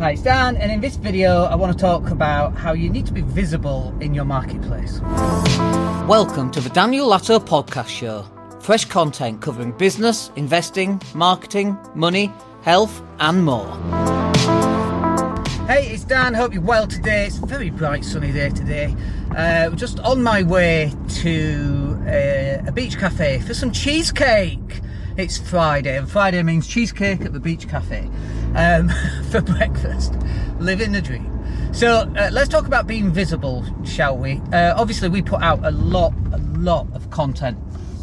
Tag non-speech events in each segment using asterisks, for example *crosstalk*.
Hi, it's Dan, and in this video, I want to talk about how you need to be visible in your marketplace. Welcome to the Daniel Latto Podcast Show. Fresh content covering business, investing, marketing, money, health, and more. Hey, it's Dan. Hope you're well today. It's a very bright, sunny day today. Uh, just on my way to uh, a beach cafe for some cheesecake. It's Friday, and Friday means cheesecake at the beach cafe um, *laughs* for breakfast. Living the dream. So uh, let's talk about being visible, shall we? Uh, obviously, we put out a lot, a lot of content,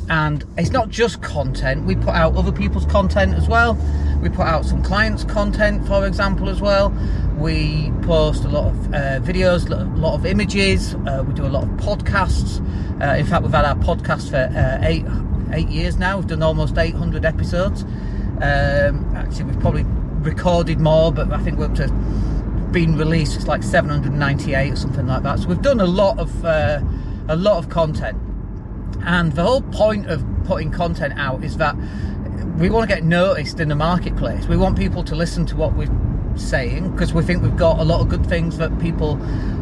and it's not just content. We put out other people's content as well. We put out some clients' content, for example, as well. We post a lot of uh, videos, a lot of images. Uh, we do a lot of podcasts. Uh, in fact, we've had our podcast for uh, eight eight years now. We've done almost 800 episodes. Um, actually, we've probably recorded more, but I think we're up to been released. It's like 798 or something like that. So we've done a lot of uh, a lot of content, and the whole point of putting content out is that we want to get noticed in the marketplace. We want people to listen to what we're saying because we think we've got a lot of good things that people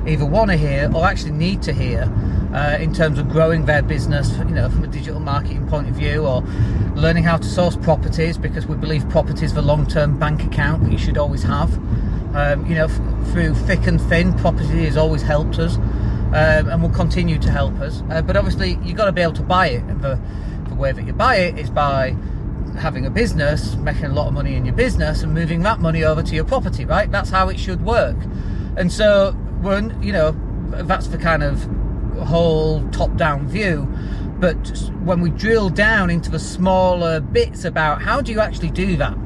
either want to hear or actually need to hear uh, in terms of growing their business, you know, from a digital marketing point of view, or learning how to source properties because we believe property is the long-term bank account that you should always have. Um, you know, f- through thick and thin, property has always helped us, um, and will continue to help us. Uh, but obviously, you've got to be able to buy it, and the, the way that you buy it is by having a business, making a lot of money in your business, and moving that money over to your property. Right? That's how it should work. And so, when you know, that's the kind of whole top-down view. But when we drill down into the smaller bits about how do you actually do that?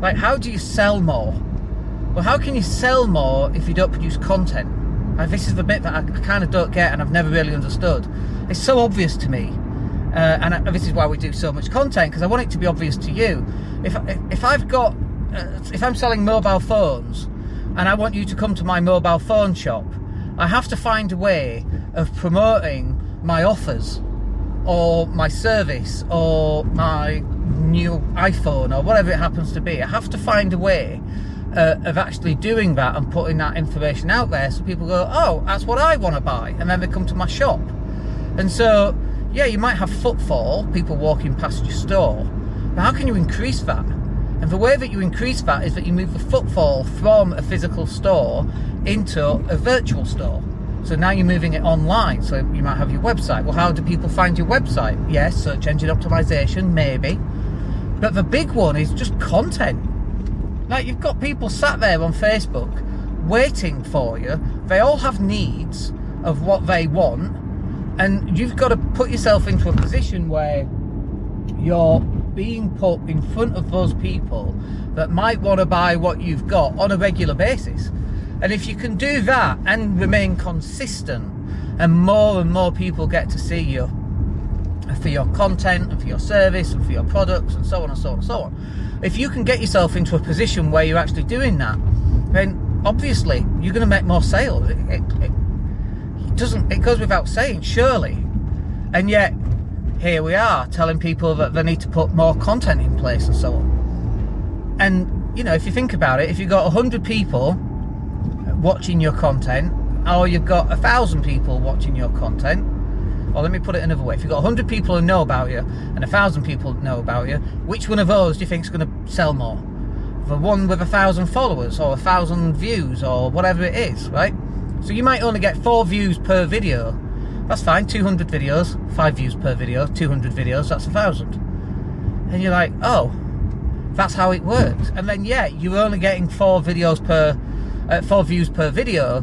Like, how do you sell more? Well, how can you sell more if you don't produce content? Like, this is the bit that I kind of don't get and I've never really understood. It's so obvious to me. Uh, and I, this is why we do so much content because I want it to be obvious to you. If if I've got uh, if I'm selling mobile phones and I want you to come to my mobile phone shop, I have to find a way of promoting my offers or my service or my new iPhone or whatever it happens to be. I have to find a way uh, of actually doing that and putting that information out there so people go, oh, that's what I want to buy. And then they come to my shop. And so, yeah, you might have footfall, people walking past your store, but how can you increase that? And the way that you increase that is that you move the footfall from a physical store into a virtual store. So now you're moving it online. So you might have your website. Well, how do people find your website? Yes, search engine optimization, maybe. But the big one is just content. Like you've got people sat there on Facebook waiting for you. They all have needs of what they want. And you've got to put yourself into a position where you're being put in front of those people that might want to buy what you've got on a regular basis. And if you can do that and remain consistent, and more and more people get to see you for your content and for your service and for your products and so on and so on and so on. If you can get yourself into a position where you're actually doing that, then obviously you're going to make more sales. It, it, it doesn't. It goes without saying, surely. And yet, here we are telling people that they need to put more content in place and so on. And you know, if you think about it, if you've got hundred people watching your content, or you've got a thousand people watching your content, or let me put it another way: if you've got hundred people who know about you and a thousand people know about you, which one of those do you think is going to sell more? The one with a thousand followers, or a thousand views, or whatever it is, right? So you might only get four views per video. That's fine. 200 videos, five views per video. 200 videos, that's a thousand. And you're like, oh, that's how it works. And then yeah, you're only getting four videos per uh, four views per video,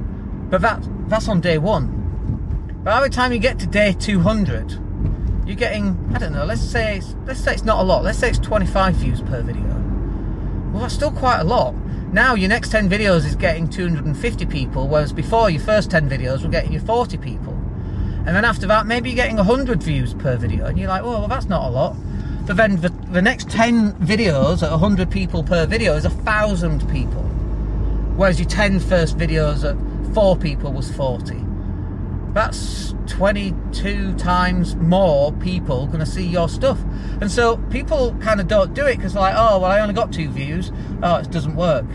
but that that's on day one. By the time you get to day 200, you're getting I don't know. Let's say let's say it's not a lot. Let's say it's 25 views per video. Well, that's still quite a lot. Now your next 10 videos is getting 250 people, whereas before your first 10 videos were getting you 40 people. And then after that, maybe you're getting 100 views per video, and you're like, well, well that's not a lot. But then the, the next 10 videos at 100 people per video is a thousand people. Whereas your 10 first videos at four people was 40. That's 22 times more people going to see your stuff. And so people kind of don't do it because they're like, oh, well, I only got two views. Oh, it doesn't work.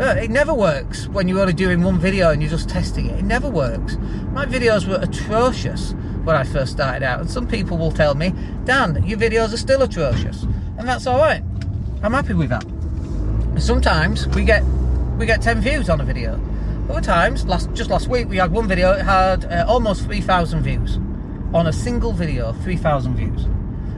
It never works when you're only doing one video and you're just testing it. It never works. My videos were atrocious when I first started out, and some people will tell me, Dan, your videos are still atrocious, and that's all right. I'm happy with that. Sometimes we get we get 10 views on a video. Other times, last just last week, we had one video. It had uh, almost 3,000 views on a single video. 3,000 views.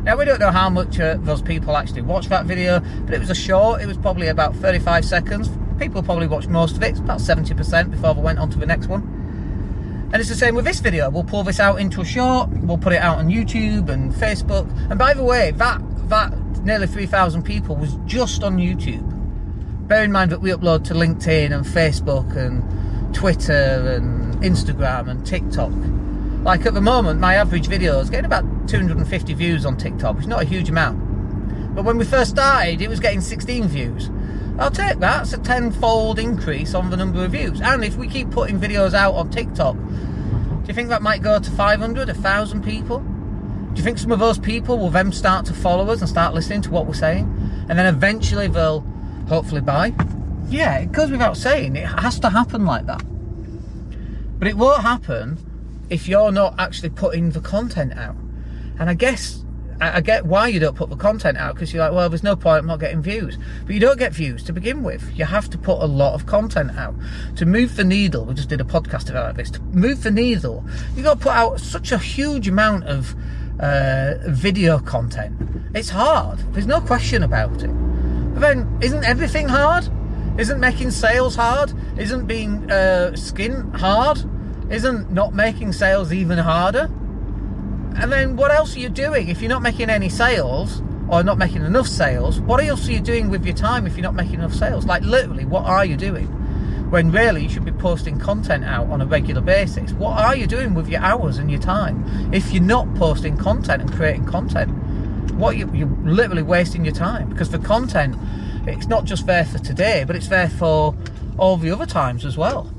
Now we don't know how much uh, those people actually watched that video, but it was a short. It was probably about 35 seconds people probably watched most of it, about 70% before we went on to the next one. And it's the same with this video. We'll pull this out into a short, we'll put it out on YouTube and Facebook. And by the way, that that nearly 3,000 people was just on YouTube. Bear in mind that we upload to LinkedIn and Facebook and Twitter and Instagram and TikTok. Like at the moment, my average video is getting about 250 views on TikTok, which is not a huge amount. But when we first started, it was getting 16 views. I'll take that. It's a tenfold increase on the number of views. And if we keep putting videos out on TikTok, do you think that might go to 500, 1,000 people? Do you think some of those people will then start to follow us and start listening to what we're saying? And then eventually they'll hopefully buy? Yeah, it goes without saying. It has to happen like that. But it won't happen if you're not actually putting the content out. And I guess I, get why you don't put the content out because you're like, well, there's no point, I'm not getting views. But you don't get views to begin with. You have to put a lot of content out. To move the needle, we just did a podcast about this, to move the needle, you've got to put out such a huge amount of uh, video content. It's hard. There's no question about it. But then, isn't everything hard? Isn't making sales hard? Isn't being uh, skin hard? Isn't not making sales even harder? And then what else are you doing if you're not making any sales or not making enough sales? What else are you doing with your time if you're not making enough sales? Like literally, what are you doing? When really you should be posting content out on a regular basis. What are you doing with your hours and your time if you're not posting content and creating content? What you, you're literally wasting your time because the content, it's not just there for today, but it's there for all the other times as well.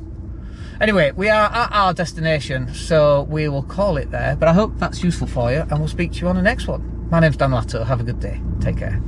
Anyway, we are at our destination, so we will call it there. But I hope that's useful for you, and we'll speak to you on the next one. My name's Dan Latto. Have a good day. Take care.